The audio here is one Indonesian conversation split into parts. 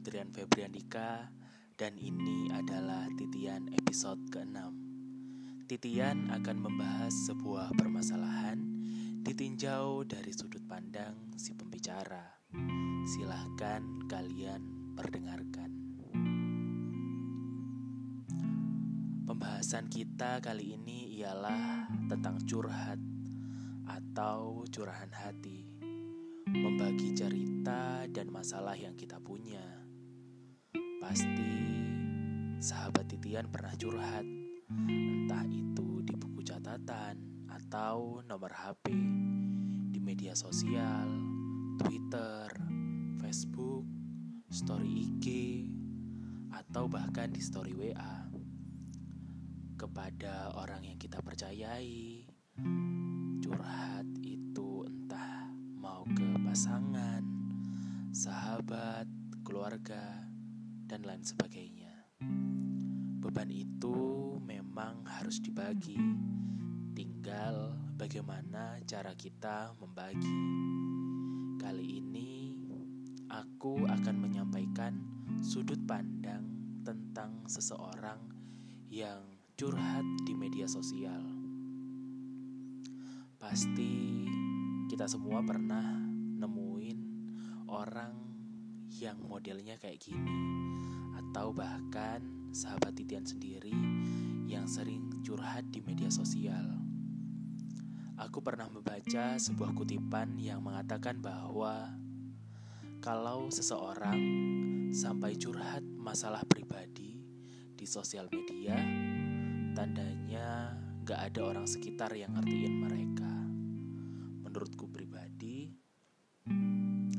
Putrian Febriandika dan ini adalah titian episode ke-6. Titian akan membahas sebuah permasalahan ditinjau dari sudut pandang si pembicara. Silahkan kalian perdengarkan. Pembahasan kita kali ini ialah tentang curhat atau curahan hati membagi cerita dan masalah yang kita punya. Pasti sahabat titian pernah curhat, entah itu di buku catatan atau nomor HP, di media sosial, Twitter, Facebook, story IG, atau bahkan di story WA kepada orang yang kita percayai. Curhat pasangan, sahabat, keluarga, dan lain sebagainya. Beban itu memang harus dibagi, tinggal bagaimana cara kita membagi. Kali ini aku akan menyampaikan sudut pandang tentang seseorang yang curhat di media sosial. Pasti kita semua pernah nemuin orang yang modelnya kayak gini atau bahkan sahabat titian sendiri yang sering curhat di media sosial. Aku pernah membaca sebuah kutipan yang mengatakan bahwa kalau seseorang sampai curhat masalah pribadi di sosial media, tandanya gak ada orang sekitar yang ngertiin mereka. Menurutku pribadi,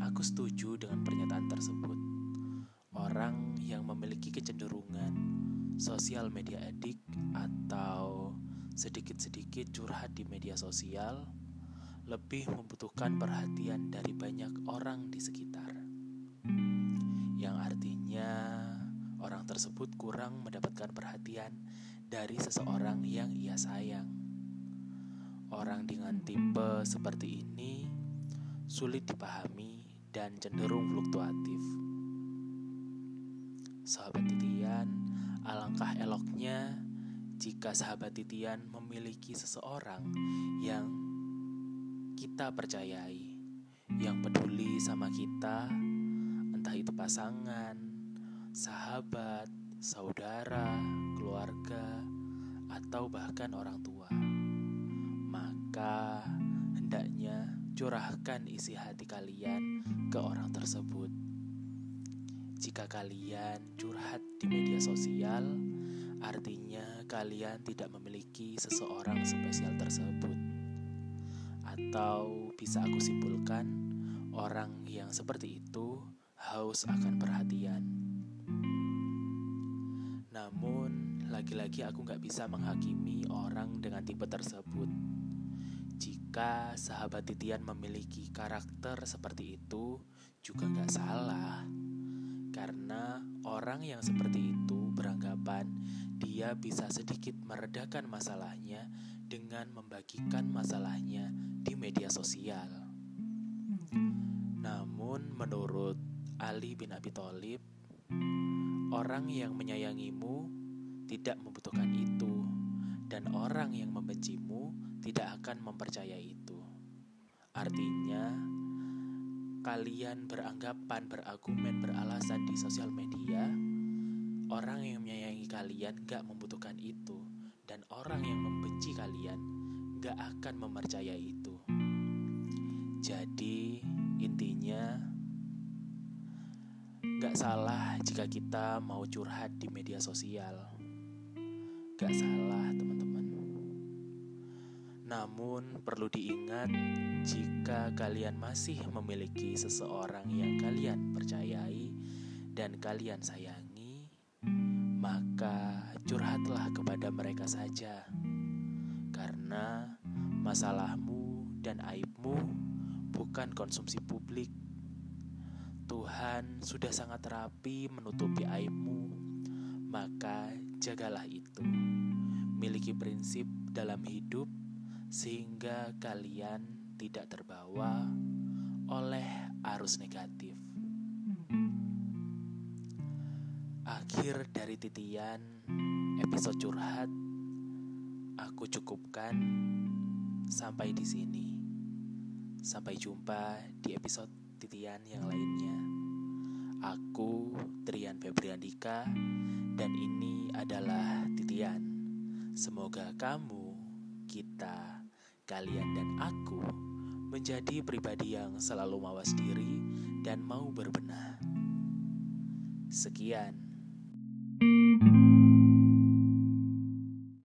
Aku setuju dengan pernyataan tersebut. Orang yang memiliki kecenderungan sosial media edik atau sedikit-sedikit curhat di media sosial lebih membutuhkan perhatian dari banyak orang di sekitar. Yang artinya orang tersebut kurang mendapatkan perhatian dari seseorang yang ia sayang. Orang dengan tipe seperti ini sulit dipahami dan cenderung fluktuatif. Sahabat titian, alangkah eloknya jika sahabat titian memiliki seseorang yang kita percayai, yang peduli sama kita, entah itu pasangan, sahabat, saudara, keluarga, atau bahkan orang tua. Maka hendaknya curahkan isi hati kalian ke orang tersebut. Jika kalian curhat di media sosial, artinya kalian tidak memiliki seseorang spesial tersebut. Atau bisa aku simpulkan, orang yang seperti itu haus akan perhatian. Namun, lagi-lagi aku gak bisa menghakimi orang dengan tipe tersebut jika sahabat titian memiliki karakter seperti itu juga nggak salah. Karena orang yang seperti itu beranggapan dia bisa sedikit meredakan masalahnya dengan membagikan masalahnya di media sosial. Namun menurut Ali bin Abi Thalib, orang yang menyayangimu tidak membutuhkan itu dan orang yang membencimu tidak akan mempercayai itu. Artinya, kalian beranggapan, berargumen, beralasan di sosial media, orang yang menyayangi kalian gak membutuhkan itu, dan orang yang membenci kalian gak akan mempercayai itu. Jadi, intinya, gak salah jika kita mau curhat di media sosial. Gak salah, teman-teman. Namun, perlu diingat, jika kalian masih memiliki seseorang yang kalian percayai dan kalian sayangi, maka curhatlah kepada mereka saja, karena masalahmu dan aibmu bukan konsumsi publik. Tuhan sudah sangat rapi menutupi aibmu, maka jagalah itu. Miliki prinsip dalam hidup sehingga kalian tidak terbawa oleh arus negatif. Akhir dari titian episode curhat, aku cukupkan sampai di sini. Sampai jumpa di episode titian yang lainnya. Aku Trian Febriandika dan ini adalah titian. Semoga kamu, kita, kalian dan aku menjadi pribadi yang selalu mawas diri dan mau berbenah. Sekian.